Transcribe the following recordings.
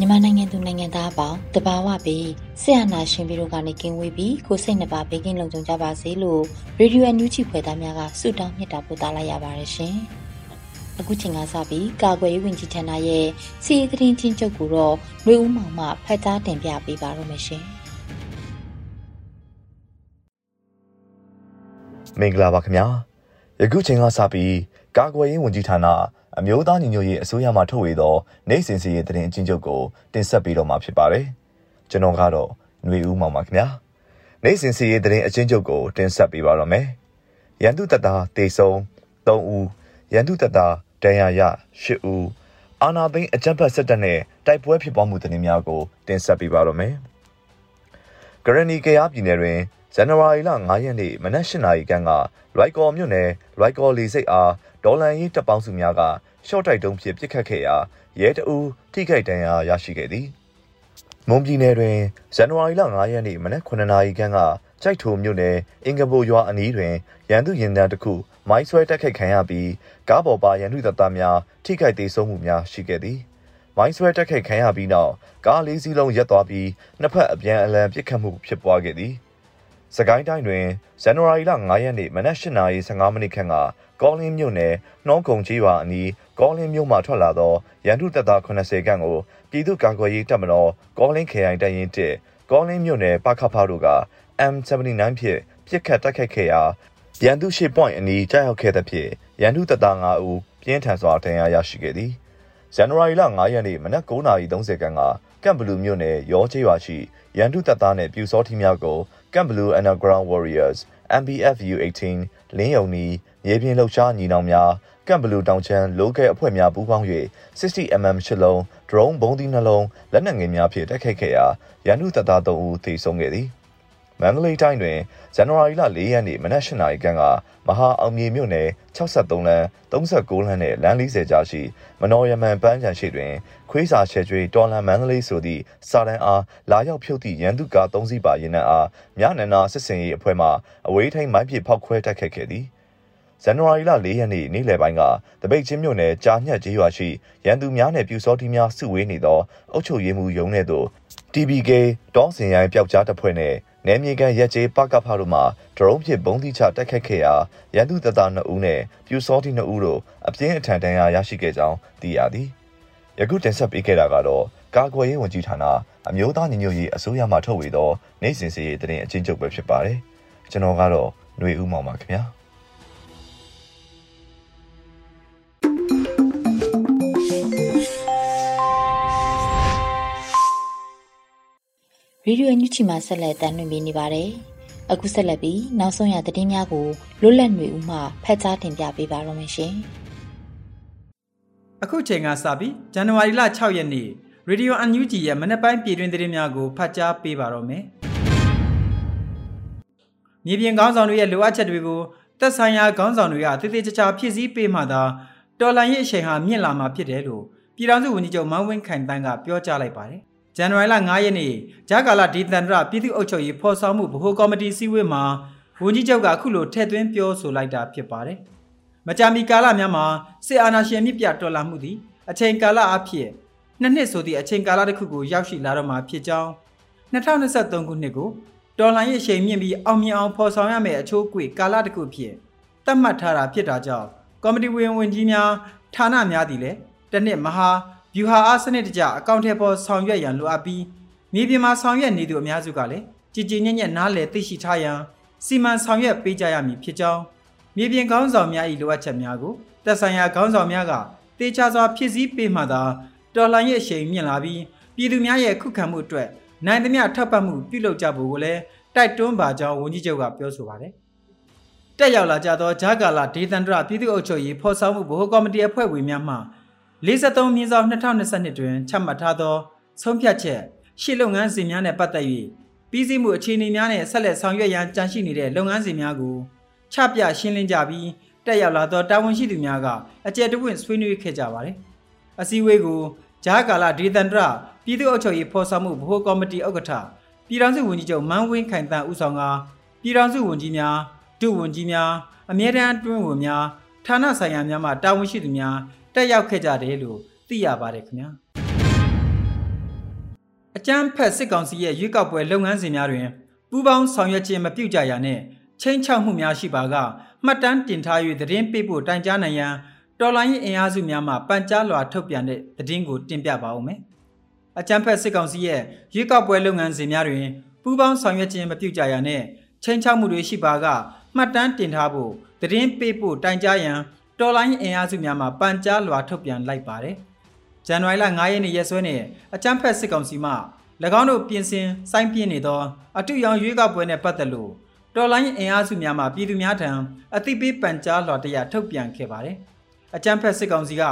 မြန်မာနိုင်ငံသူနိုင်ငံသားအပေါင်းတဘာဝပြီးဆရာနာရှင်ပြီးတို့ကနေကင်းဝေးပြီးကိုစိတ်နှပါဘေးကင်းလုံခြုံကြပါစေလို့ရေဒီယိုအန်ယူဂျီဖွယ်သားများကဆုတောင်းမြတ်တာပို့သလာရပါတယ်ရှင်။အခုချိန်ကစပြီးကာကွယ်ရေးဝန်ကြီးဌာနရဲ့စီးရီးသတင်းချင်းချုပ်ကိုတော့နှွေဦးမောင်မှဖတ်ကြားတင်ပြပေးပါရမရှင်။မင်္ဂလာပါခင်ဗျာ။ယခုချိန်ကစပြီးကာကွယ်ရေးဝန်ကြီးဌာန အမျိုးသားညီညွတ်ရေးအစိုးရမှထုတ်ဝေသောနိုင်စင်စီရဲ့တရင်အချင်းချုပ်ကိုတင်ဆက်ပေးတော့မှာဖြစ်ပါတယ်။ကျွန်တော်ကတော့ຫນွေဦးမောင်ပါခင်ဗျာ။နိုင်စင်စီရဲ့တရင်အချင်းချုပ်ကိုတင်ဆက်ပေးပါတော့မယ်။ရန်သူတပ်သားတေဆုံ3ဦးရန်သူတပ်သားဒဏ်ရာရ8ဦးအာနာသိန်းအကြမ်းဖက်စစ်တပ်နဲ့တိုက်ပွဲဖြစ်ပွားမှုသတင်းများကိုတင်ဆက်ပေးပါတော့မယ်။ဂရနီကယားပြည်နယ်တွင် ဇန်နဝါရီလ9ရက်နေ့မနက်၈နာရီခန့်ကလွိုက်ကော်မြို့နယ်လွိုက်ကော်လီစိတ်အားဒေါ်လန်ရေးတပ်ပေါင်းစုများကရှော့တိုက်တုံးဖြင့်ပစ်ခတ်ခဲ့ရာရဲတအူးထိခိုက်ဒဏ်ရာရရှိခဲ့သည်မွန်ပြည်နယ်တွင်ဇန်နဝါရီလ9ရက်နေ့မနက်9နာရီခန့်ကကြိုက်ထိုမြို့နယ်အင်္ဂဘိုရွာအနီးတွင်ရန်သူရင်တန်းတစ်ခုမိုင်းဆွဲတိုက်ခိုက်ခံရပြီးကားပေါ်ပါရန်သူတပ်သားများထိခိုက်ဒေဆုံးမှုများရှိခဲ့သည်မိုင်းဆွဲတိုက်ခိုက်ခံရပြီးနောက်ကားလေးစီးလုံးရပ်သွားပြီးနှစ်ဖက်အပြန်အလှန်ပစ်ခတ်မှုဖြစ်ပွားခဲ့သည် စကိုင်းတိုင်းတွင်ဇန်နဝါရီလ9ရက်နေ့မနက်8:15မိနစ်ခန့်ကကောလင်းမြို့နယ်နှောကုံကြီးရွာအနီးကောလင်းမြို့မှထွက်လာသောရန်သူတပ်သား80ခန့်ကိုပြည်သူ့ကာကွယ်ရေးတပ်မတော်ကောလင်းခရိုင်တပ်ရင်း1ကောလင်းမြို့နယ်ပခဖတို့က M79 ဖြင့်ပြစ်ခတ်တိုက်ခိုက်ခဲ့ရာရန်သူရှိ point အနီးကြားရောက်ခဲ့သဖြင့်ရန်သူတပ်သား5ဦးပြင်းထန်စွာဒဏ်ရာရရှိခဲ့သည် ဇန်နဝါရီလ9ရက်နေ့မနက်9:30ခန်းကကမ်ဘလူးမြို့နယ်ရောချေးရွာရှိရန်သူတပ်သားနှင့်ပြူစောထီးများကိုကမ်ဘလူး Underground Warriors MBFU 18 လင်းယုံနီမြေပြင်လှုပ်ရှားညီနောင်များကမ်ဘလူးတောင်ချမ်းလိုကဲအဖွဲ့များပူးပေါင်း၍ 60mm ရှစ်လုံး drone ဘုံသီးနှလုံးလက်နက်ငယ်များဖြင့်တိုက်ခိုက်ခဲ့ရာရန်သူတပ်သား3ဦးသေဆုံးခဲ့သည် မန္တလေးတိုင်းတွင်ဇန်နဝါရီလ4ရက်နေ့မနက်၈နာရီခန့်ကမဟာအောင်မြေမြို့နယ်63လမ်း39လမ်းနှင့်လမ်း40ကြားရှိမနော်ယမန်ပန်းချံရှိတွင် ခွေးစာရှယ်ကျွေးတော်လန်မန္တလေးဆိုသည့်စာတန်းအားလာရောက်ဖြုတ်သည့်ရန်သူကား3စီးပါရင်နှံအားမြနန္နာစစ်စင်ရေးအဖွဲ့မှအဝေးထိန်မိုင်းပစ်ဖောက်ခွဲတိုက်ခတ်ခဲ့သည်ဇန်နဝါရီလ4ရက်နေ့နေ့လယ်ပိုင်းကတပိတ်ချင်းမြို့နယ်ကြာညက်ကျေးရွာရှိရန်သူများနှင့်ပြူစောတီများစုဝေးနေသောအုပ်ချုပ်ရေးမှူးရုံးနှင့်သို့ TBK တောင်းစင်ရိုင်းပျောက်ကြားတပ်ဖွဲ့နှင့် နယ်မြေကန်ရက်ကျေးပကဖတို့မှဒရုန်းဖြင့်ဘုံတိချတိုက်ခတ်ခဲ့ရာရန်သူတပ်သား2ဦးနဲ့ပြူစောတိ2ဦးတို့အပြင်းအထန်ဒဏ်ရာရရှိခဲ့ကြောင်းသိရသည်ယခုတင်ဆက်ပေးခဲ့တာကတော့ကာကွယ်ရေးဝန်ကြီးဌာနအမျိုးသားညီညွတ်ရေးအစိုးရမှထုတ်ဝေသောနိုင်စင်စီရေးတင်အချင်းချုပ်ပဲဖြစ်ပါတယ်ကျွန်တော်ကတော့ຫນွေဦးမောင်ပါခင်ဗျာ ရေဒီယိုအန်ယူချီမှာဆက်လက်တင်ပြနေပါတယ်။အခုဆက်လက်ပြီးနောက်ဆုံးရသတင်းများကိုလွတ်လပ်နေဦးမှဖတ်ကြားတင်ပြပေးပါရမရှင်။အခုချိန်ကစပြီးဇန်နဝါရီလ6ရက်နေ့ရေဒီယိုအန်ယူဂျီရဲ့မနက်ပိုင်းပြည်တွင်သတင်းများကိုဖတ်ကြားပေးပါတော့မယ်။မြေပြင်ခေါင်းဆောင်တွေရဲ့လိုအပ်ချက်တွေကိုသက်ဆိုင်ရာခေါင်းဆောင်တွေကတည်တည်ချာချာဖြည့်ဆည်းပေးမှသာတော်လှန်ရေးအချိန်ဟာမြင့်လာမှာဖြစ်တယ်လို့ပြည်ထောင်စုဝန်ကြီးချုပ်မန်းဝင်းခိုင်တန်းကပြောကြားလိုက်ပါတယ် ဇန်နဝါရီလ9ရက်နေ့ဂျာကာလာဒေသန္တရပြည်သူ့အုပ်ချုပ်ရေးဖော်ဆောင်မှုဗဟိုကော်မတီစည်းဝေးမှာဝန်ကြီးချုပ်ကအခုလိုထည့်သွင်းပြောဆိုလိုက်တာဖြစ်ပါတယ်။မကြာမီကာလများမှာစစ်အာဏာရှင်မြစ်ပြတော်လှန်မှုသည်အချိန်ကာလအဖြစ်နှစ်နှစ်ဆိုသည့်အချိန်ကာလတစ်ခုကိုရောက်ရှိလာတော့မှာဖြစ်ကြောင်း2023ခုနှစ်ကိုတော်လှန်ရေးအချိန်မြင့်ပြီးအောင်မြင်အောင်ဖော်ဆောင်ရမယ့်အချိုးအကွေကာလတစ်ခုဖြစ်သတ်မှတ်ထားတာဖြစ်တာကြောင့်ကော်မတီဝင်ဝင်ကြီးများဌာနများသည်လည်းတစ်နှစ်မဟာ ဗျူဟာအားစနစ်တကျအကောင့်ထဲပေါ်ဆောင်ရွက်ရန်လိုအပ်ပြီးမြေပြင်မှာဆောင်ရွက်နေသူအများစုကလည်းကြည်ကြည်ညက်ညက်နားလည်သိရှိထားရန်စီမံဆောင်ရွက်ပေးကြရမည်ဖြစ်ကြောင်းမြေပြင်ကောင်းဆောင်များ၏လိုအပ်ချက်များကိုသက်ဆိုင်ရာကောင်းဆောင်များကတေချာစွာဖြည့်ဆည်းပေးမှသာတော်လှန်ရေးအရှိန်မြင့်လာပြီးပြည်သူများရဲ့ခုခံမှုအတွက်နိုင်သမျှထောက်ပံ့မှုပြုလုပ်ကြဖို့ကိုလည်းတိုက်တွန်းပါကြောင်းဝန်ကြီးချုပ်ကပြောဆိုပါတယ်။တက်ရောက်လာကြသောဂျာကာလာဒေသန္တရပြည်သူ့အုပ်ချုပ်ရေးဖော်ဆောင်မှုဗဟိုကော်မတီအဖွဲ့ဝင်များမှ 53မြင်းဆောင်2022တွင်ချမှတ်ထားသောဆုံးဖြတ်ချက်ရှေ့လုပ်ငန်းစဉ်များနဲ့ပတ်သက်၍ပြီးစီးမှုအခြေအနေများနဲ့ဆက်လက်ဆောင်ရွက်ရန်ကြံရှိနေတဲ့လုပ်ငန်းစဉ်များကိုချပြရှင်းလင်းကြပြီးတက်ရောက်လာသောတာဝန်ရှိသူများကအကြံတဝင့်ဆွေးနွေးခဲ့ကြပါတယ်။အစည်းအဝေးကိုဂျာကာလာဒေသန္တရပြည်သူ့အုပ်ချုပ်ရေးဖော်ဆောင်မှုဗဟိုကော်မတီဥက္ကဋ္ဌပြည်ထောင်စုဝန်ကြီးချုပ်မန်းဝင်းခိုင်တန်ဦးဆောင်ကပြည်ထောင်စုဝန်ကြီးများဒုဝန်ကြီးများအမြဲတမ်းအတွင်းဝန်များဌာနဆိုင်ရာများမှတာဝန်ရှိသူများ တက်ရောက်ခဲ့ကြတယ်လို့သိရပါတယ်ခင်ဗျာအကြမ်းဖက်စစ်ကောင်စီရဲ့ရွေးကောက်ပွဲလုပ်ငန်းစဉ်များတွင်ပူးပေါင်းဆောင်ရွက်ခြင်းမပြုကြရနဲ့ချင်းချောက်မှုများရှိပါကမှတ်တမ်းတင်ထား၍သတင်းပေးဖို့တိုင်ကြားနိုင်ရန်တော်လိုင်းရင်အင်အားစုများမှပန်ကြားလွှာထုတ်ပြန်တဲ့သတင်းကိုတင်ပြပါဦးမယ်။အကြမ်းဖက်စစ်ကောင်စီရဲ့ရွေးကောက်ပွဲလုပ်ငန်းစဉ်များတွင်ပူးပေါင်းဆောင်ရွက်ခြင်းမပြုကြရနဲ့ချင်းချောက်မှုတွေရှိပါကမှတ်တမ်းတင်ထားဖို့သတင်းပေးဖို့တိုင်ကြားရန် တော်လိုင်းအင်အားစုများမှပန်ကြားလွှာထုတ်ပြန်လိုက်ပါတယ်။ဇန်နဝါရီလ9ရက်နေ့ရက်စွဲနဲ့အကြမ်းဖက်စစ်ကောင်စီမှ၎င်းတို့ပြင်ဆင်စိုင်းပြင်းနေသောအတူရောင်ရွေးကောက်ပွဲနဲ့ပတ်သက်လို့တော်လိုင်းအင်အားစုများမှပြည်သူများထံအသိပေးပန်ကြားလွှာတရားထုတ်ပြန်ခဲ့ပါတယ်။အကြမ်းဖက်စစ်ကောင်စီက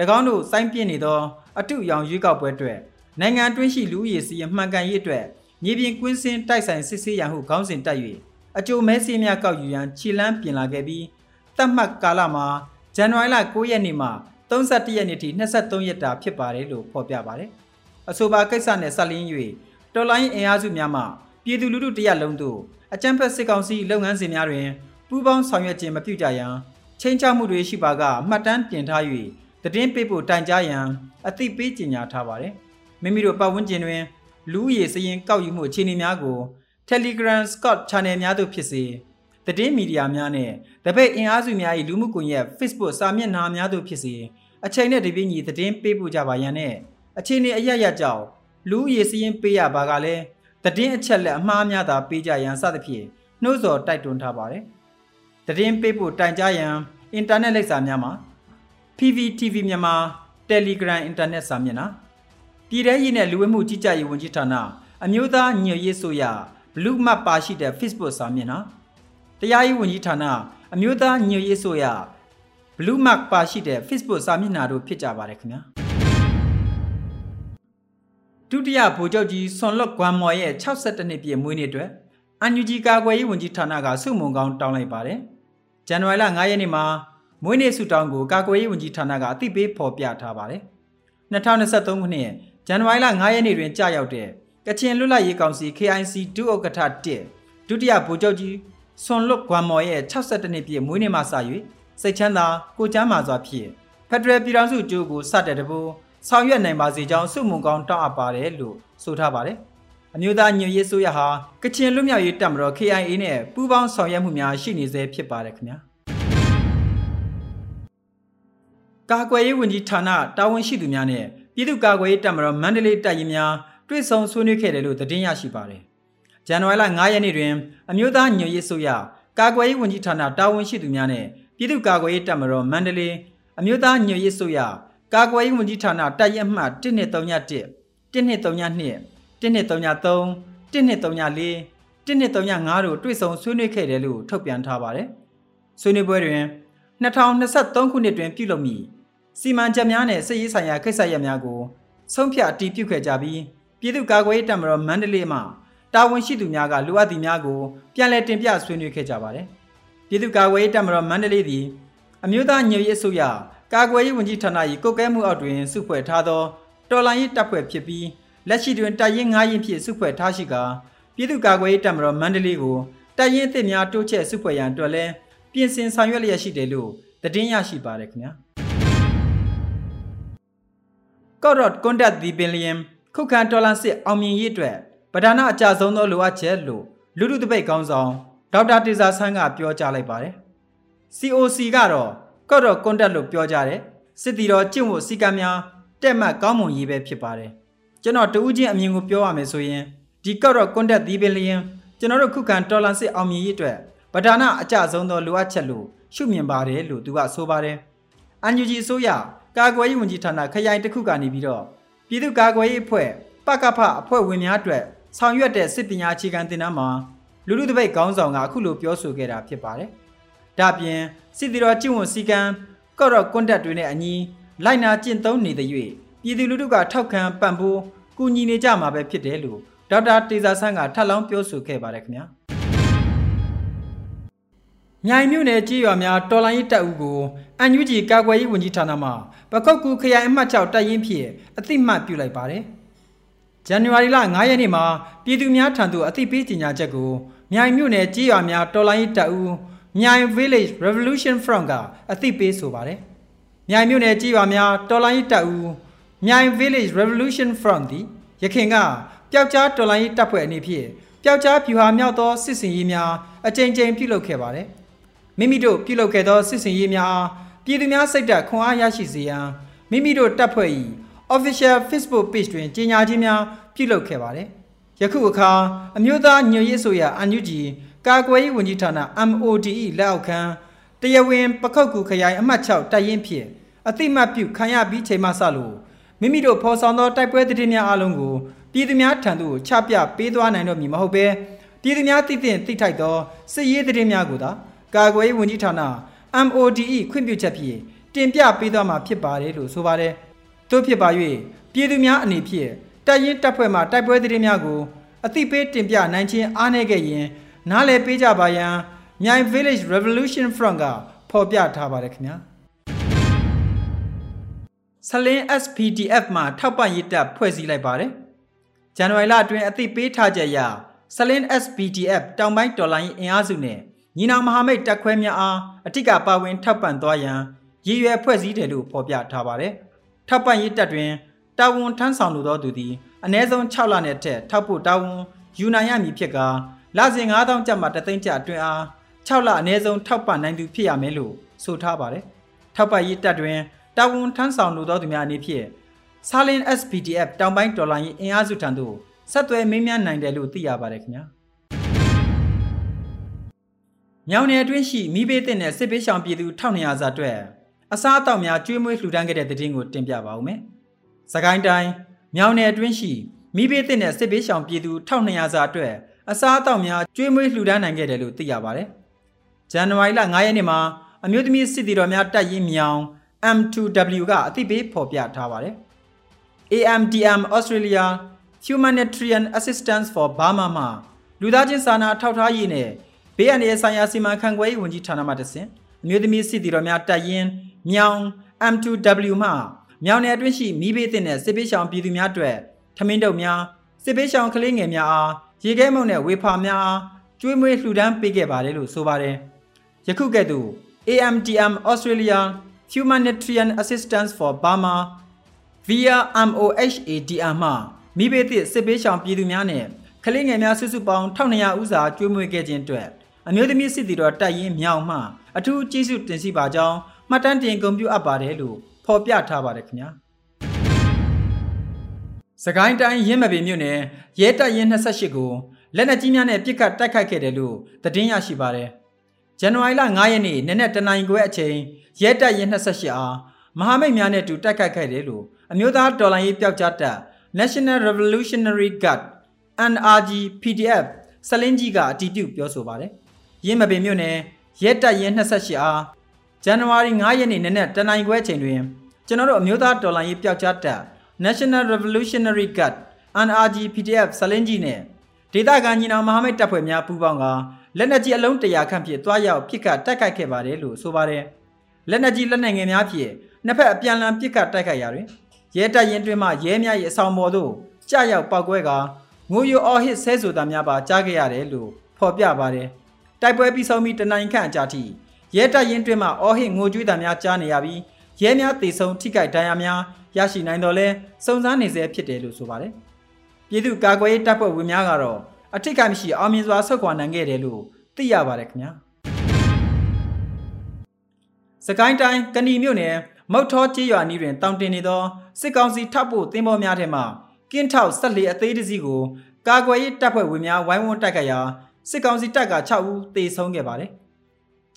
၎င်းတို့စိုင်းပြင်းနေသောအတူရောင်ရွေးကောက်ပွဲအတွက်နိုင်ငံတွင်းရှိလူဦးရေစီမှန်ကန်ရေးအတွက်မြေပြင်ကွင်းစင်းတိုက်ဆိုင်စစ်ဆေးရန်ဟုခေါင်းစဉ်တက်၍အကြိုမဲစည်းများကောက်ယူရန်ခြေလန်းပြင်လာခဲ့ပြီးတတ်မှတ်ကာလမှာ ဇန်နဝါရီလ9ရက်နေ့မှ31ရက်နေ့ထိ23ရက်တာဖြစ်ပါတယ်လို့ဖော်ပြပါတယ်။အဆိုပါကိစ္စနဲ့ဆက်လင်း၍တော်လိုင်းအင်အားစုများမှပြည်သူလူထုတရက်လုံးတို့အကြမ်းဖက်စစ်ကောင်စီလုပ်ငန်းစဉ်များတွင်ပူးပေါင်းဆောင်ရွက်ခြင်းမပြုကြရန်ချင်းချမှုတွေရှိပါကမှတ်တမ်းတင်ထား၍တည်င်းပေးဖို့တိုင်ကြားရန်အသိပေးကြေညာထားပါတယ်။မိမိတို့ပတ်ဝန်းကျင်တွင်လူဦးရေစရင်ကောက်ယူမှုအခြေအနေများကို Telegram Scott Channel များသို့ဖြစ်စေ တည်င်းမီဒီယာများနဲ့တပိတ်အင်အားစုများ၏လူမှုကွန်ရက် Facebook စာမျက်နှာများသို့ဖြစ်စေအချိန်နဲ့တပြည့်ညီတည်င်းပေးပို့ကြပါရန်နဲ့အခြေအနေအရရကြောင့်လူဦးရေစရင်ပေးရပါကလည်းတည်င်းအချက်လက်အမှားများသာပေးကြရန်စသဖြင့်နှိုးဆော်တိုက်တွန်းထားပါတယ်။တည်င်းပေးဖို့တိုင်ကြားရန်အင်တာနက်လိပ်စာများမှာ PVTV မြန်မာ Telegram အင်တာနက်စာမျက်နှာပြည်ထရေးနဲ့လူဝင်မှုကြီးကြပ်ရေးဝန်ကြီးဌာနအမျိုးသားညွှန်ရေးဆိုရ Blue Map ပါရှိတဲ့ Facebook စာမျက်နှာ တရားရေးဝန်ကြီးဌာနအမျိုးသားညွှန်ရေးဆိုရ Blue Mark ပါရှိတဲ့ Facebook စာမျက်နှာတို့ဖြစ်ကြပါတယ်ခင်ဗျာဒုတိယဗိုလ်ချုပ်ကြီးဆွန်လွတ်ဂွမ်မော်ရဲ့62နှစ်ပြည့်မွေးနေ့အတွက်အန်ယူဂျီကာကွယ်ရေးဝန်ကြီးဌာနကစုမုံကောင်းတောင်းလိုက်ပါတယ်ဇန်နဝါရီလ9ရက်နေ့မှာမွေးနေ့ဆုတောင်းကိုကာကွယ်ရေးဝန်ကြီးဌာနကအသိပေးဖော်ပြထားပါတယ်2023ခုနှစ်ဇန်နဝါရီလ9ရက်နေ့တွင်ကြာရောက်တဲ့ကချင်လွတ်လပ်ရေးကောင်စီ KIC ဒုဥက္ကဋ္ဌ1ဒုတိယဗိုလ်ချုပ်ကြီး ဆွန်လွတ်ဂွမ်မော်ရဲ့62နှစ်ပြည့်မွေးနေ့မှာစ၍စိတ်ချမ်းသာကိုကျမ်းမာစွာဖြင့်ဖက်ဒရယ်ပြည်ထောင်စုကျိုးကိုစတဲ့တပူဆောင်ရွက်နိုင်ပါစေကြောင်းစုမုံကောင်းတောင်းအပ်ပါတယ်လို့ဆိုထားပါတယ်။အမျိုးသားညွရေးဆိုရဟာကချင်လွတ်မြောက်ရေးတပ်မတော် KIA နဲ့ပူးပေါင်းဆောင်ရွက်မှုများရှိနေစေဖြစ်ပါတယ်ခင်ဗျာ။ကာကွယ်ရေးဝန်ကြီးဌာနတာဝန်ရှိသူများနဲ့ပြည်သူ့ကာကွယ်ရေးတပ်မတော်မန္တလေးတပ်ရင်းများတွေ့ဆုံဆွေးနွေးခဲ့တယ်လို့သတင်းရရှိပါတယ်။ ဇန်နဝါရီလ9ရက်နေ့တွင်အမျိုးသားညွရေးဆိုရကာကွယ်ရေးဝန်ကြီးဌာနတာဝန်ရှိသူများနဲ့ပြည်သူ့ကာကွယ်ရေးတပ်မတော်မန္တလေးအမျိုးသားညွရေးဆိုရကာကွယ်ရေးဝန်ကြီးဌာနတပ်ရမှတ်1231 1232 1233 1234 1235တို့တွေ့ဆုံဆွေးနွေးခဲ့တယ်လို့ထုတ်ပြန်ထားပါတယ်။ဆွေးနွေးပွဲတွင်2023ခုနှစ်တွင်ပြုလုပ်မည်စီမံချက်များနဲ့စစ်ရေးဆိုင်ရာခိစ္စရပ်များကိုဆုံးဖြတ်အတည်ပြုခဲ့ကြပြီးပြည်သူ့ကာကွယ်ရေးတပ်မတော်မန္တလေးမှ တာဝန်ရှိသူများကလိုအပ်သည့်များကိုပြန်လည်တင်ပြဆွေးနွေးခဲ့ကြပါတယ်။ပြည်သူ့ကာကွယ်ရေးတပ်မတော်မန္တလေးသည်အမျိုးသားညွေရေးအစိုးရကာကွယ်ရေးဝန်ကြီးဌာန၏ကုတ်ကဲမှုအောက်တွင်စုဖွဲ့ထားသောတော်လှန်ရေးတပ်ဖွဲ့ဖြစ်ပြီးလက်ရှိတွင်တပ်ရင်း9ရင်းဖြင့်စုဖွဲ့ထားရှိကာပြည်သူ့ကာကွယ်ရေးတပ်မတော်မန္တလေးကိုတပ်ရင်းအသစ်များတိုးချဲ့စုဖွဲ့ရန်အတွက်လည်းပြင်ဆင်ဆောင်ရွက်လျက်ရှိတယ်လို့သတင်းရရှိပါတယ်ခင်ဗျာကော့ရော့ကွန်ဒတ်ဒီဘင်လီယံခုခံတော်လန်စစ်အောင်မြင်ရေးအတွက် ပဓာနာအကြဆုံးသောလိုအပ်ချက်လို့လူလူတပိတ်ကောင်းဆောင်ဒေါက်တာတေဇာဆန်းကပြောကြားလိုက်ပါတယ် COC ကတော့ကော့တော့ကွန်တက်လို့ပြောကြတယ်စစ်တီတော်ကျင့်ဝတ်စည်းကမ်းများတက်မှတ်ကောင်းမွန်ရေးပဲဖြစ်ပါတယ်ကျွန်တော်တဦးချင်းအမြင်ကိုပြောရမယ်ဆိုရင်ဒီကော့တော့ကွန်တက်ဒီပင်လျင်ကျွန်တော်တို့ခုခံတော်လန်စစ်အောင်မြင်ရေးအတွက်ဗဒါနအကြဆုံးသောလိုအပ်ချက်လို့ရှုမြင်ပါတယ်လို့သူကဆိုပါတယ်အန်ယူဂျီဆိုရကာကွယ်ရေးဝန်ကြီးဌာနခရိုင်တစ်ခုကနေပြီးတော့ပြည်သူ့ကာကွယ်ရေးအဖွဲ့ပကဖအဖွဲ့ဝင်များအတွက် ဆောင်ရွက်တဲ့စစ်ပညာအခြေခံသင်တန်းမှာလူလူတပိတ်ခေါင်းဆောင်ကအခုလိုပြောဆိုခဲ့တာဖြစ်ပါတယ်။ဒါပြင်စစ်တီတော်ကျင့်ဝတ်စည်းကမ်းကော့တော့ကွန်တက်တွေနဲ့အညီလိုက်နာကျင့်သုံးနေတဲ့၍ပြည်သူလူထုကထောက်ခံပံ့ပိုးကူညီနေကြမှာပဲဖြစ်တယ်လို့ဒေါက်တာတေဇာဆန်းကထပ်လောင်းပြောဆိုခဲ့ပါတယ်ခင်ဗျာ။မြိုင်မြို့နယ်ကြေးရွာများတော်လိုင်းရေးတပ်ဦးကိုအန်ယူဂျီကာကွယ်ရေးဝန်ကြီးဌာနမှပကုတ်ကူခရိုင်အမှတ်6တပ်ရင်းဖြစ်အသိမှတ်ပြုလိုက်ပါတယ်။ ဇန်နဝါရီလ9ရက်နေ့မှာပြည်သူများထံသို့အသိပေးကြေညာချက်ကိုမြိုင်မြို့နယ်ကြေးရွာများတော်လိုင်းရေးတပ်ဦးမြိုင် Village Revolution Front ကအသိပေးဆိုပါတယ်။မြိုင်မြို့နယ်ကြေးရွာများတော်လိုင်းရေးတပ်ဦးမြိုင် Village Revolution Front သည်ရခင်ကပျောက်ကြားတော်လိုင်းရေးတပ်ဖွဲ့အနေဖြင့်ပျောက်ကြားပြူဟာမြောက်သောစစ်စင်ရေးများအကြိမ်ကြိမ်ပြုလုပ်ခဲ့ပါတယ်။မိမိတို့ပြုလုပ်ခဲ့သောစစ်စင်ရေးများပြည်သူများစိတ်ဓာတ်ခွန်အားရရှိစေရန်မိမိတို့တပ်ဖွဲ့၏ official Facebook page တွင်ကြေညာခြင်းများပြုလုပ်ခဲ့ပါတယ်။ယခုအခါအမျိုးသားညွရေးဆိုရအန်ယူဂျီကာကွယ်ရေးဝန်ကြီးဌာန MODE လက်အောက်ခံတရားဝင်ပခုတ်ကူခရိုင်အမှတ်6တပ်ရင်းဖြင့်အတိမတ်ပြုခံရပြီးချိန်မှစလို့မိမိတို့ဖော်ဆောင်သောတိုက်ပွဲသတင်းများအလုံးကိုပြည်သူများထံသို့ချပြပေးသွားနိုင်တော့မည်မဟုတ်ဘဲပြည်သူများသိသင့်သိထိုက်သောစစ်ရေးသတင်းများကိုသာကာကွယ်ရေးဝန်ကြီးဌာန MODE ခွင့်ပြုချက်ဖြင့်တင်ပြပေးသွားမှာဖြစ်ပါတယ်လို့ဆိုပါတယ်။ သို့ဖြစ်ပါ၍ပြည်သူများအနေဖြင့်တပ်ရင်းတပ်ဖွဲ့မှတိုက်ပွဲသတင်းများကိုအသိပေးတင်ပြနိုင်ခြင်းအားနည်းခဲ့ရင် နားလည်ပေးကြပါရန်မြိုင် Village Revolution Front ကဖော်ပြထားပါတယ်ခင်ဗျာဆလင်း SPDF မှာထောက်ပံ့ရေးတပ်ဖွဲ့စည်းလိုက်ပါတယ်ဇန်နဝါရီလအတွင်းအသိပေးထားချက်အရဆလင်း SPDF တောင်ပိုင်းတော်လိုင်းအင်အားစုနဲ့ညီနောင်မဟာမိတ်တပ်ခွဲများအားအထစ်ကပါဝင်ထောက်ပံ့သွားရန်ရည်ရွယ်ဖွဲ့စည်းတယ်လို့ဖော်ပြထားပါတယ် ထောက်ပံ့ရေးတပ်တွင်တာဝန်ထမ်းဆောင်လိုသောသူသည်အ ਨੇ ဆုံး6လနဲ့ထက်ထောက်ဖို့တာဝန်ယူနိုင်ရမည်ဖြစ်ကာလစဉ်9000ကျပ်မှတသိန်းကျပ်အတွင်းအား6လအနည်းဆုံးထောက်ပံ့နိုင်သူဖြစ်ရမယ်လို့ဆိုထားပါတယ်။ထောက်ပံ့ရေးတပ်တွင်တာဝန်ထမ်းဆောင်လိုသောသူများအနေဖြင့် Salin SPDF တောင်ပိုင်းတော်လိုင်းအင်အားစုထံသို့ဆက်သွယ်မေးမြန်းနိုင်တယ်လို့သိရပါတယ်ခင်ဗျာ။မြောင်နယ်အတွင်းရှိမိဘေးတင်တဲ့စစ်ပေးရှောင်ပြည်သူ1200စာအတွက် အစားအသောက်များကျွေးမွေးလှူဒန်းခဲ့တဲ့တဲ့တင်ကိုတင်ပြပါဦးမယ်။စကိုင်းတိုင်းမြောင်နယ်အတွင်းရှိမိဘေးတင်တဲ့စစ်ပေးရှောင်ပြည်သူ1200စာအတွက်အစားအသောက်များကျွေးမွေးလှူဒန်းနိုင်ခဲ့တယ်လို့သိရပါတယ်။ဇန်နဝါရီလ9ရက်နေ့မှာအမျိုးသမီးစစ်တီတော်များတပ်ရင်းမြောင် M2W ကအသိပေးဖော်ပြထားပါတယ်။ AMDM Australia Humanitarian Assistance for Burma မှာလူသားချင်းစာနာထောက်ထားရေးနဲ့ဘေးအန္တရာယ်ဆိုင်ရာစီမံခန့်ခွဲရေးဝန်ကြီးဌာနမှတဆင့်အမျိုးသမီးစစ်တီတော်များတပ်ရင်း မြောင် M2W မှမြောင်နယ်အတွင်းရှိမိဘေးတင်တဲ့စစ်ပေးရှောင်ပြည်သူများအတွက်ထမင်းတုပ်များစစ်ပေးရှောင်ကလေးငယ်များအားရေခဲမုံနဲ့ဝေဖာများအားကျွေးမွေးလှူဒန်းပေးခဲ့ပါတယ်လို့ဆိုပါတယ်။ယခုကဲ့သို့ AMTM Australia Humanitarian Assistance for Burma via MOHADR မှမိဘသည့်စစ်ပေးရှောင်ပြည်သူများနဲ့ကလေးငယ်များစုစုပေါင်း1200ဦးစာကျွေးမွေးခဲ့ခြင်းအတွက်အမျိုးသမီးစစ်တီတော်တိုက်ရင်မြောင်မှအထူးကျေးဇူးတင်ရှိပါကြောင်း မှတ်တမ်းတင်ဂုဏ်ပြုအပ်ပါတယ်လို့ဖော်ပြထားပါတယ်ခင်ဗျာ။စကိုင်းတိုင်းရင်းမပင်မြို့နယ်ရဲတပ်ရင်း28ကိုလက်နက်ကြီးများနဲ့ပစ်ခတ်တိုက်ခိုက်ခဲ့တယ်လို့သတင်းရရှိပါတယ်။ဇန်နဝါရီလ9ရက်နေ့နနက်တနိုင်ခွဲအချိန်ရဲတပ်ရင်း28အားမဟာမိတ်များနဲ့တူတိုက်ခိုက်ခဲ့တယ်လို့အမျိုးသားတော်လှန်ရေးပျောက်ကြားတပ် National Revolutionary Guard NRG PDF စလင်းကြီးကအတည်ပြုပြောဆိုပါတယ်။ရင်းမပင်မြို့နယ်ရဲတပ်ရင်း28အား ဇန်နဝါရီ9ရက်နေ့နနက်တနိုင်ခွဲအချိန်တွင်ကျွန်တော်တို့အမျိုးသားတော်လှန်ရေးပျောက်ကြားတပ် National Revolutionary Guard NRG PDF စလင်းကြီးနဲ့ဒေသခံညီနောင်မဟာမိတ်တပ်ဖွဲ့များပူးပေါင်းကလက်နက်ကြီးအလုံး100ခန့်ဖြင့်တွားရောက်ပစ်ခတ်တိုက်ခိုက်ခဲ့ပါတယ်လို့ဆိုပါတယ်။လက်နက်ကြီးလက်နက်ငယ်များဖြင့်နှစ်ဖက်အပြန်အလှန်ပစ်ခတ်တိုက်ခိုက်ရာတွင်ရဲတပ်ရင်တွင်မှရဲများ၏အဆောင်ပေါ်သို့ကြာရောက်ပောက်ကွဲကငိုယိုအော်ဟစ်ဆဲဆိုတာများပါကြားခဲ့ရတယ်လို့ဖော်ပြပါတယ်။တိုက်ပွဲပြီးဆုံးပြီးတနိုင်ခန့်အကြာထိ ရဲတပ်ရင်တွင်မှအော်ဟစ်ငိုကြွေးတာများကြားနေရပြီးရဲများတေဆုံးထိခိုက်ဒဏ်ရာများရရှိနိုင်တော်လဲစုံစမ်းနေဆဲဖြစ်တယ်လို့ဆိုပါတယ်။ပြည်သူ့ကာကွယ်ရေးတပ်ဖွဲ့ဝင်များကတော့အထိတ်ကမရှိအောင်မြင်စွာဆုတ်ခွာနိုင်ခဲ့တယ်လို့သိရပါတယ်ခင်ဗျာ။စကိုင်းတိုင်းကဏီမြို့နယ်မုတ်ထောကျေးရွာနီးတွင်တောင်တင်နေသောစစ်ကောင်စီထပ်ဖို့တင်းပေါ်များထဲမှကင်းထောက်ဆက်လီအသေးတစည်းကိုကာကွယ်ရေးတပ်ဖွဲ့ဝင်များဝိုင်းဝန်းတိုက်ခတ်ရာစစ်ကောင်စီတပ်က6ဦးသေဆုံးခဲ့ပါတယ်။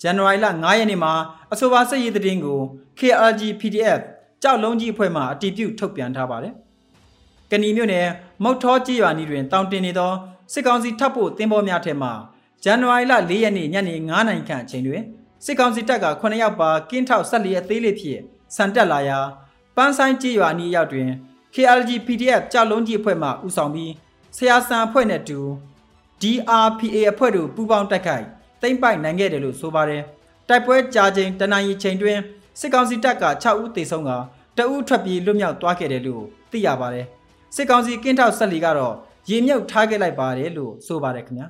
ဇန်နဝါရီလ9ရက်နေ့မှာအဆိုပါစစ်ရေးတရင်ကို KRG PDF ကြောက်လုံးကြီးအဖွဲ့မှအတည်ပြုထုတ်ပြန်ထားပါတယ်။ကဏီမြို့နယ်မုတ်ထောကျေးရွာနီးတွင်တောင်တင်နေသောစစ်ကောင်စီထပ်ဖို့တင်းပေါ်များထဲမှဇန်နဝါရီလ4ရက်နေ့ညနေ9:00နာရီခန့်အချိန်တွင်စစ်ကောင်စီတပ်က9ယောက်ပါကင်းထောက်ဆက်လီအသေးလေးဖြင့်စံတက်လာရာပန်းဆိုင်ကြေးရွာနီးရောက်တွင် KLG PDF ကြောက်လုံးကြီးအဖွဲ့မှဦးဆောင်ပြီးဆရာစံအဖွဲ့နဲ့တူ DRPA အဖွဲ့တို့ပူးပေါင်းတိုက်ခိုက် တိမ့်ပိုက်နိုင်ခဲ့တယ်လို့ဆိုပါတယ်တိုက်ပွဲကြာချိန်တနင်္လာချိန်တွင်စစ်ကောင်စီတပ်က6ဦးသေဆုံးကတအုပ်ထွက်ပြေးလွတ်မြောက်သွားခဲ့တယ်လို့သိရပါတယ်စစ်ကောင်စီကင်းထောက်ဆက်လီကတော့ရေမြုပ်ထားခဲ့လိုက်ပါတယ်လို့ဆိုပါတယ်ခင်ဗျာ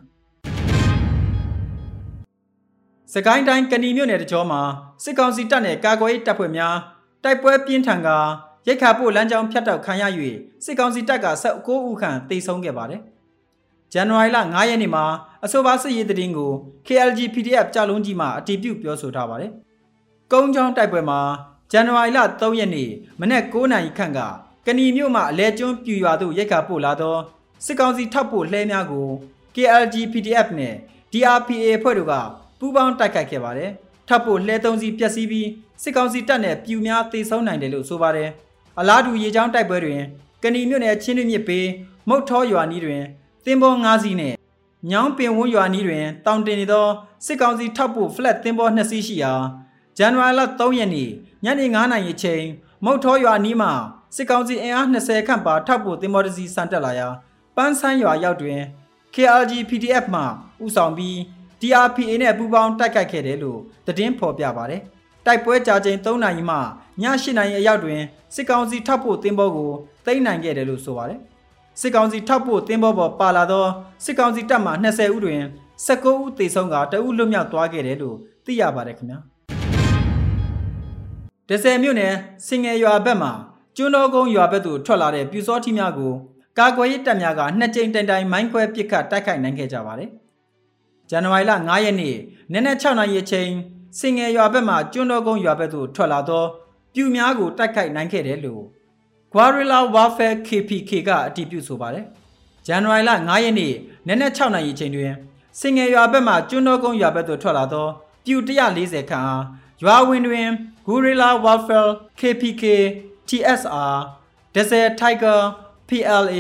စကိုင်းတိုင်းကဏီမြို့နယ်တကြောမှာစစ်ကောင်စီတပ်နဲ့ကာကွယ်ရေးတပ်ဖွဲ့များတိုက်ပွဲပြင်းထန်ကရိတ်ခါပို့လမ်းကြောင်းဖြတ်တောက်ခံရ၍စစ်ကောင်စီတပ်က19ဦးခန့်တိတ်ဆုံးခဲ့ပါတယ်။ ဇန်နဝါရီလ9ရက်နေ့မှာအဆိုပါစစ်ရေးတရင်ကို KLG PDF ကြလုံးကြီးမှအတည်ပြုပြောဆိုထားပါတယ်။ကုန်းချောင်းတိုက်ပွဲမှာဇန်နဝါရီလ3ရက်နေ့မနက်9နာရီခန့်ကကဏီမြို့မှအလဲကျွန်းပြူရွာသို့ရိတ်ခါပို့လာသောစစ်ကောင်စီထောက်ပို့လှဲများကို KLG PDF နဲ့ DRPA ဖွဲ့တို့ကပူးပေါင်းတိုက်ခိုက်ခဲ့ပါတယ်။ထပ်ဖို့လှဲသုံးစီပျက်စီးပြီးစစ်ကောင်စီတပ်နဲ့ပြူများတေဆုံးနိုင်တယ်လို့ဆိုပါတယ်။အလားတူရေချောင်းတိုက်ပွဲတွင်ကဏီမြို့နယ်ချင်းတွင်းမြစ်ပေမုတ်ထောရွာနီးတွင် တင်ပေါ်၅စီးနဲ့ညောင်းပင်ဝန်းရွာနီးတွင်တောင်တင်နေသောစစ်ကောင်စီထပ်ဖို့ flat တင်ပေါ်2စီးရှိရာဇန်နဝါရီလ3ရက်နေ့ညနေ9:00နာရီအချိန်မုတ်ထောရွာနီးမှစစ်ကောင်စီအင်အား20ခန့်ပါထပ်ဖို့တင်ပေါ်တစ်စီးစံတက်လာရာပန်းဆန်းရွာရောက်တွင် KRG PDF မှဥဆောင်ပြီး DRPA နဲ့ပူးပေါင်းတိုက်ခိုက်ခဲ့တယ်လို့သတင်းဖော်ပြပါတယ်။တိုက်ပွဲကြာချိန်3နာရီမှည8နာရီအရောက်တွင်စစ်ကောင်စီထောက်ဖို့တင်းဘောကိုသိမ်းနိုင်ခဲ့တယ်လို့ဆိုပါတယ်။ စစ်ကောင်စီထောက်ဖို့တင်းဘောပေါ်ပါလာသောစစ်ကောင်စီတပ်မှ20ဦးတွင်19ဦးသေဆုံးကတအုပ်လွတ်မြောက်သွားခဲ့တယ်လို့သိရပါတယ်ခင်ဗျာ။ဒဇယ်မြို့နယ်စင်ငယ်ရွာဘက်မှာကျွန်းတော်ကုန်းရွာဘက်သို့ထွက်လာတဲ့ပြူစောထီများကိုကာကွယ်ရေးတပ်များကနှစ်ကြိမ်တိုင်တိုင်မိုင်းခွဲပစ်ခတ်တိုက်ခိုက်နိုင်ခဲ့ကြပါတယ်။ဇန်နဝါရီလ9ရက်နေ့နနက်6နာရီအချိန်စင်ငယ်ရွာဘက်မှကျွန်းတော်ကုန်းရွာဘက်သို့ထွက်လာသောပြူများကိုတိုက်ခိုက်နိုင်ခဲ့တယ်လို့ Guerrilla Warfare KPK ကအတည်ပြုဆိုပါတယ်။ဇန်နဝါရီလ9ရက်နေ့နနက်6နာရီအချိန်တွင်စင်ငယ်ရွာဘက်မှကျွန်းတော်ကုန်းရွာဘက်သို့ထွက်လာသောပြူ140ခန့်အားရွာဝင်တွင် Guerrilla Warfare KPK TSR Desert Tiger PLA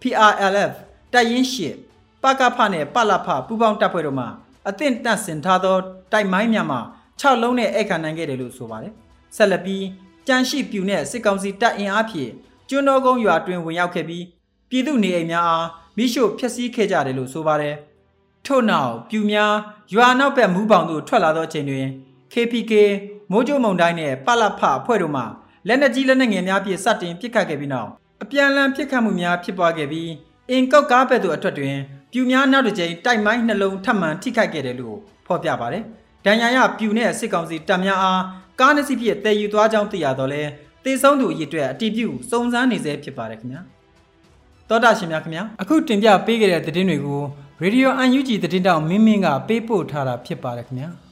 PRLF တပ်ရင်းရှစ်ပကဖနဲ့ပလဖပူပေါင်းတပ်ဖွဲ့တို့မှအသင့်တန့်စင်ထားသောတိုက်မိုင်းများမှ6လုံးနဲ့အဲ့ခံနိုင်ခဲ့တယ်လို့ဆိုပါတယ်။ဆက်လက်ပြီး ကြန့်ရှိပြူနဲ့စစ်ကောင်စီတပ်အင်အားဖြင့်ကျွန်းတော်ကုန်းရွာတွင်ဝင်ရောက်ခဲ့ပြီးပြည်သူနေအိမ်များအားမိရှို့ဖျက်ဆီးခဲ့ကြတယ်လို့ဆိုပါတယ်။ထို့နောက်ပြူများရွာနောက်ဘက်မူးပေါင်သို့ထွက်လာသောအချိန်တွင် KPK မိုးကြိုးမုံတိုင်းနဲ့ပလဖအဖွဲ့တို့မှလက်နက်ကြီးလက်နက်ငယ်များဖြင့်စတင်ပစ်ခတ်ခဲ့ပြီးနောက်အပြန်အလှန်ပစ်ခတ်မှုများဖြစ်ပွားခဲ့ပြီးအင်ကောက်ကားဘက်သို့အထွက်တွင်ပြူများနောက်တစ်ကြိမ်တိုက်မိုင်းနှလုံးထပ်မံထိခိုက်ခဲ့တယ်လို့ဖော်ပြပါတယ်။ဒဏ်ရာရပြူနဲ့စစ်ကောင်စီတပ်များအား ကားနှစ်စီးဖြင့်တည်ယူသွားကြောင်းသိရတော့လဲတေဆုံးသူအရေးအတွက်အတီးပြုစုံစမ်းနေစေဖြစ်ပါတယ်ခင်ဗျာ။သောတာရှင်များခင်ဗျာအခုတင်ပြပေးခဲ့တဲ့သတင်းတွေကို Radio UNG သတင်းတောက်မင်းမင်းကပေးပို့ထားတာဖြစ်ပါတယ်ခင်ဗျာ။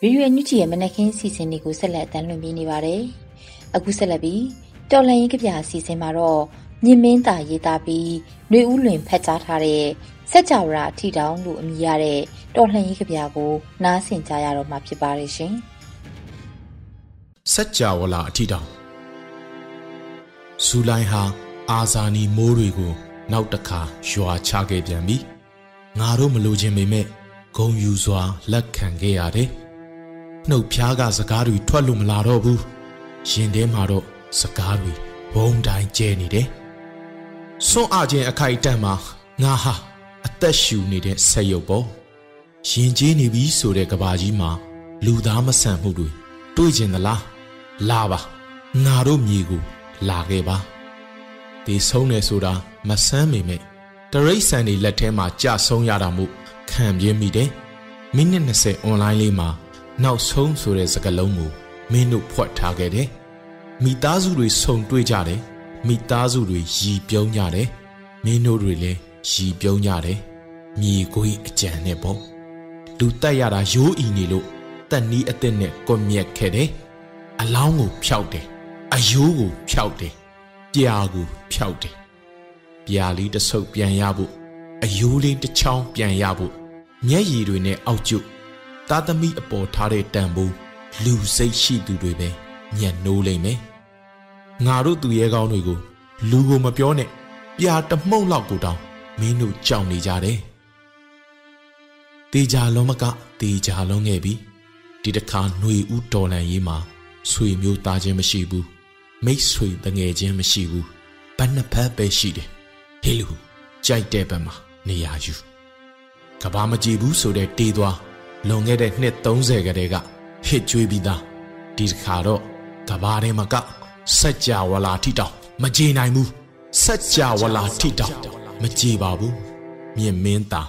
ဗီဒီယိုညွှန်ကြည့်ရဲ့မနက်ခင်းစီစဉ်တွေကိုဆက်လက်တင်လွှင့်ပေးနေပါတယ်။အခုဆက်လက်ပြီးတော်လှန်ရေးကြပြအစီအစဉ်မှာတော့ မြင့်မင်းသာရေးသားပြီးຫນွေဦးလွင်ဖတ်ကြားထားတဲ့စက်ကြဝဠာအထီတောင်လို့အမည်ရတဲ့တော်လှန်ရေးကြပြကိုနားဆင်ကြရတော့မှာဖြစ်ပါတယ်ရှင်။စက်ကြဝဠာအထီတောင်ဇူလိုင်ဟာအာဇာနီမိုးတွေကို နောက်တစ်ခါရွာချခဲ့ပြန်ပြီ။ငါတို့မလိုချင်ပေမဲ့ဂုံယူစွာလက်ခံခဲ့ရတယ်။နှုတ်ဖျားကစကားတွေထွက်လို့မလာတော့ဘူးရင်ထဲမှာတော့စကားတွေဘုံတိုင်းကျဲနေတယ် စွန့်အားခြင်းအခိုက်အတန့်မှာငါဟာအသက်ရှူနေတဲ့ဆက်ရုပ်ပေါ့ရင်ကျေးနေပြီဆိုတဲ့ကဘာကြီးမှာလူသားမဆန်မှုတွေတွေ့ကျင်သလားလာပါငါတို့မြေကိုလာခဲ့ပါဒီဆုံးနေဆိုတာမဆန်းမိမဲ့တရိတ်ဆန်တွေလက်ထဲမှာကြဆုံးရတာမို့ခံပြင်းမိတယ်မိနစ်20 online လေးမှာနောက်ဆုံးဆိုတဲ့စကားလုံးကိုမင်းတို့ဖွက်ထားခဲ့တယ်။မိသားစုတွေဆုံတွေ့ကြတယ်။ မိသားစုတွေရည်ပြုံးကြတယ်။မင်းတို့တွေလည်းရီပြုံးကြတယ်မြေခွေးအကြံနဲ့ပေါ့လူတက်ရတာရိုးအီနေလို့တက်နီးအစ်စ်နဲ့ကွန်မြက်ခဲ့တယ်အလောင်းကိုဖျောက်တယ်အယိုးကိုဖျောက်တယ်ပြာကိုဖျောက်တယ်ပြာလေးတစ်ဆုပ်ပြန်ရဖို့အယိုးလေးတစ်ချောင်းပြန်ရဖို့မျက်ရည်တွေနဲ့အောက်ကျသားသမီးအပေါ်ထားတဲ့တန်ဖိုးလူစိတ်ရှိသူတွေပဲညံ့နိုးလိမ့်မယ် ငါတို့သူရဲကောင်းတွေကိုလူကိုမပြောနဲ့ပြာတမှုန့်လောက်ကိုတောင်မင်းတို့ကြောက်နေကြတယ်တေချာလုံးမကတေချာလုံးခဲ့ပြီဒီတခါຫນွေဦးတော်လန်ရေးမှာဆွေမျိုးသားချင်းမရှိဘူးမိတ်ဆွေတငယ်ချင်းမရှိဘူးဘယ်နှစ်ဖက်ပဲရှိတယ်ဟေးလူကြိုက်တဲ့ဘက်မှာနေရာယူကဘာမကြည့်ဘူးဆိုတဲ့တေးသွားလွန်ခဲ့တဲ့နှစ်30ကတည်းကဟစ်ကြွေးပြီးသားဒီတခါတော့ကဘာထဲမှာက စัจ java လာထိတောင်မကြေနိုင်ဘူးစัจ java လာထိတောင်မကြေပါဘူးမြင့်မင်းသား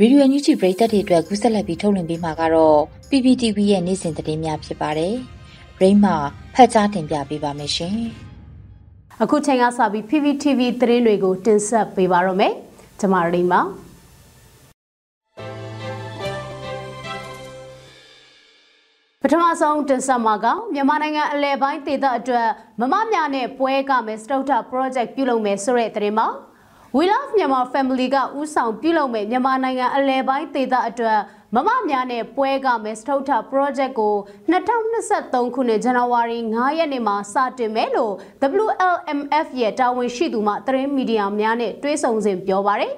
ရေဒီယိုညူချီပရိသတ်တွေအတွက်ကူးဆက်လက်ပြီးထုတ်လွှင့်ပေးမှာကတော့ PPTV ရဲ့နေ့စဉ်သတင်းများဖြစ်ပါတယ်။ရိမ့်မှာဖတ်ကြားတင်ပြပေးပါမယ်ရှင်။အခုချိန်ကစပြီး PPTV သတင်းတွေကိုတင်ဆက်ပေးပါရမယ်။ကျွန်မရိမ ပထမဆုံးတင်ဆက်မှာကမြန်မာနိုင်ငံအလဲပိုင်းဒေသအတွက်မမမြနဲ့ပွဲကမယ်စတုထ project ပြုလုပ်မယ်ဆိုတဲ့သတင်းမှာ We Love Myanmar Family ကဥဆောင်ပြုလုပ်မယ်မြန်မာနိုင်ငံအလဲပိုင်းဒေသအတွက်မမများနဲ့ပွဲကမယ်စတုထ project ကို2023ခုနှစ်ဇန်နဝါရီ9ရက်နေ့မှာစတင်မယ်လို့ WLMF ရဲ့တာဝန်ရှိသူမှသတင်းမီဒီယာများနဲ့တွဲဆုံစဉ်ပြောပါရယ်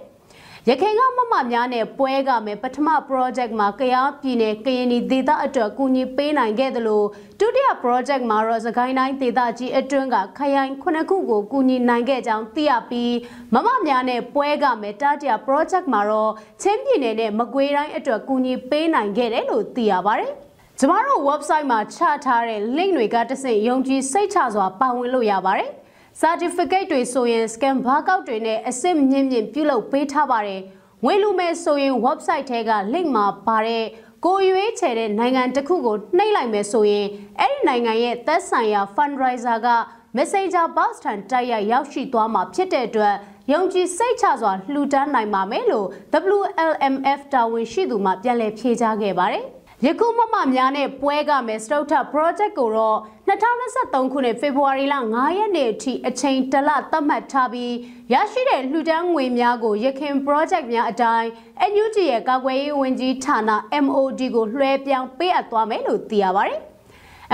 ရခိုင်ကမမများနဲ့ပွဲကမယ်ပထမ project မှာကရားပြည်နယ်ကရင်ပြည်ဒေသအတွက်ကူညီပေးနိုင်ခဲ့တယ်လို့ဒုတိယ project မှာတော့စကိုင်းတိုင်းဒေသကြီးအတွင်းကခရိုင်ခုနှစ်ခုကိုကူညီနိုင်ခဲ့ကြောင်းသိရပြီးမမများနဲ့ပွဲကမယ်တတိယ project မှာတော့ချင်းပြည်နယ်နဲ့မကွေးတိုင်းအတွက်ကူညီပေးနိုင်ခဲ့တယ်လို့သိရပါတယ်ကျမတို့ website မှာချထားတဲ့ link တွေကတဆင့်ယုံကြည်စိတ်ချစွာပါဝင်လို့ရပါတယ်။ certificate တွေဆိုရင် scan barcode တွေနဲ့အစစ်မြင့်မြင့်ပြုလုပ်ပေးထားပါတယ်။ဝင်လူမဲ့ဆိုရင် website ထဲက link မှာပါတဲ့ကိုရွေးချယ်တဲ့နိုင်ငံတစ်ခုကိုနှိပ်လိုက်မယ်ဆိုရင်အဲ့ဒီနိုင်ငံရဲ့သက်ဆိုင်ရာ fundraiser က Messenger box ထံတိုက်ရိုက်ရောက်ရှိသွားမှာဖြစ်တဲ့အတွက်ယုံကြည်စိတ်ချစွာလှူဒန်းနိုင်ပါမယ်လို့ WLMF တာဝန်ရှိသူမှပြန်လည်ဖြေကြားခဲ့ပါတယ်။ ယခုမမများနဲ့ပွဲကမယ်စတုထ project ကိုတော့2023ခုနှစ်ဖေဖော်ဝါရီလ9ရက်နေ့အထိအချိန်တလသတ်မှတ်ထားပြီးရရှိတဲ့လှူဒန်းငွေများကိုရခင် project များအတိုင်း NUG ရဲ့ကာကွယ်ရေးဝန်ကြီးဌာန MOD ကိုလွှဲပြောင်းပေးအပ်သွားမယ်လို့သိရပါတယ်။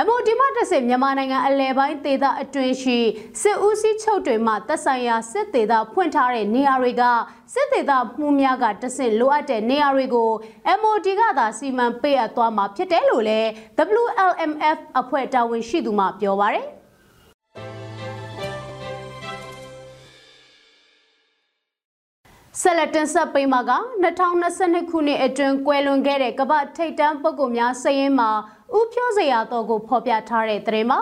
MOD မှတစ်စင်မြန်မာနိုင်ငံအလဲပိုင်းဒေသအတွင်းရှိစစ်ဦးစီးချုပ်တွေမှသက်ဆိုင်ရာစစ်ဒေသဖွင့်ထားတဲ့နေရာတွေကစစ်ဒေသမှုများကတဆင့်လိုအပ်တဲ့နေရာတွေကို MOD ကသာစီမံပေးအပ်သွားမှာဖြစ်တယ်လို့လည်း WLMF အဖွဲ့တာဝန်ရှိသူမှပြောပါရယ် ဆက်လက်တင်ဆက်ပေးမှာက2022ခုနှစ်အတွင်းကွယ်လွန်ခဲ့တဲ့ကမ္ဘာထိပ်တန်းပုဂ္ဂိုလ်များစည်ရင်းမှာဥဖြိုးစရာတော်ကိုဖော်ပြထားတဲ့သတင်းမှာ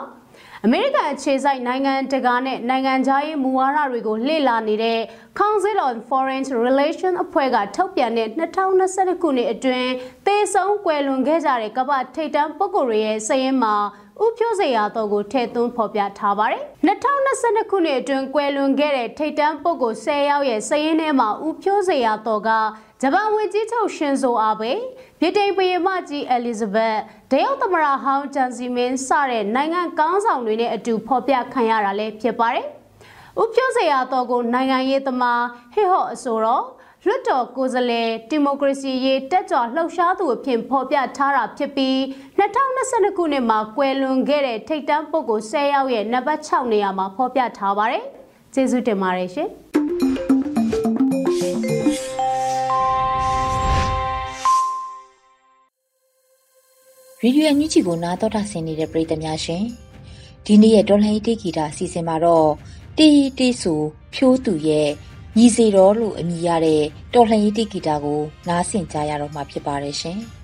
အမေရိကန်အခြေစိုက်နိုင်ငံတကာနဲ့နိုင်ငံခြားရေးမူဝါဒတွေကိုလှည့်လာနေတဲ့ Council on Foreign Relations အဖွဲ့ကထုတ်ပြန်တဲ့2022ခုနှစ်အတွင်းသေဆုံးကွယ်လွန်ခဲ့ကြတဲ့ကမ္ဘာထိပ်တန်းပုဂ္ဂိုလ်တွေရဲ့စည်ရင်းမှာ ဥဖြိုးစရာတော်ကိုထည့်သွင်းဖော်ပြထားပါတယ်။2022ခုနှစ်အတွင်းကွယ်လွန်ခဲ့တဲ့ထိပ်တန်းပုဂ္ဂိုလ်10ယောက်ရဲ့စည်ရင်းထဲမှာဥဖြိုးစရာတော်ကဂျပန်ဝန်ကြီးချုပ်ရှင်ဇိုအာဘေဗြိတိန်ပြည်မကြီးအဲလီဇဘက်ဒရုတ်သမရဟောင်းဂျန်စီမင်းစတဲ့နိုင်ငံကောင်းဆောင်တွေနဲ့အတူဖော်ပြခံရတာလည်းဖြစ်ပါတယ်။ဥဖြိုးစရာတော်ကိုနိုင်ငံရေးသမားဟစ်ဟော့အဆိုတော့ လွှတ်တော်ကိုယ်စားလှယ်ဒီမိုကရေစီရေးတက်ကြွလှုပ်ရှားသူအဖြစ်ဖော်ပြထားတာဖြစ်ပြီး2022ခုနှစ်မှာကွယ်လွန်ခဲ့တဲ့ထိပ်တန်းပုဂ္ဂိုလ်10ယောက်ရဲ့နံပါတ်6နေရာမှာဖော်ပြထားပါတယ်။ကျေးဇူးတင်ပါတယ်ရှင်။ရေဒီယိုအန်ယူဂျီကိုနားတော်တာဆင်နေတဲ့ပရိသတ်များရှင်ဒီနေ့ရဲ့တော်လှန်ရေးတေးဂီတာအစီအစဉ်မှာတော့တေးတေးဆိုဖြိုးသူရဲ့ ညီစေတော်လို့အမည်ရတဲ့တော်လှန်ရေးတေးဂီတာကိုနားဆင်ကြရတော့မှာဖြစ်ပါတယ်ရှင်။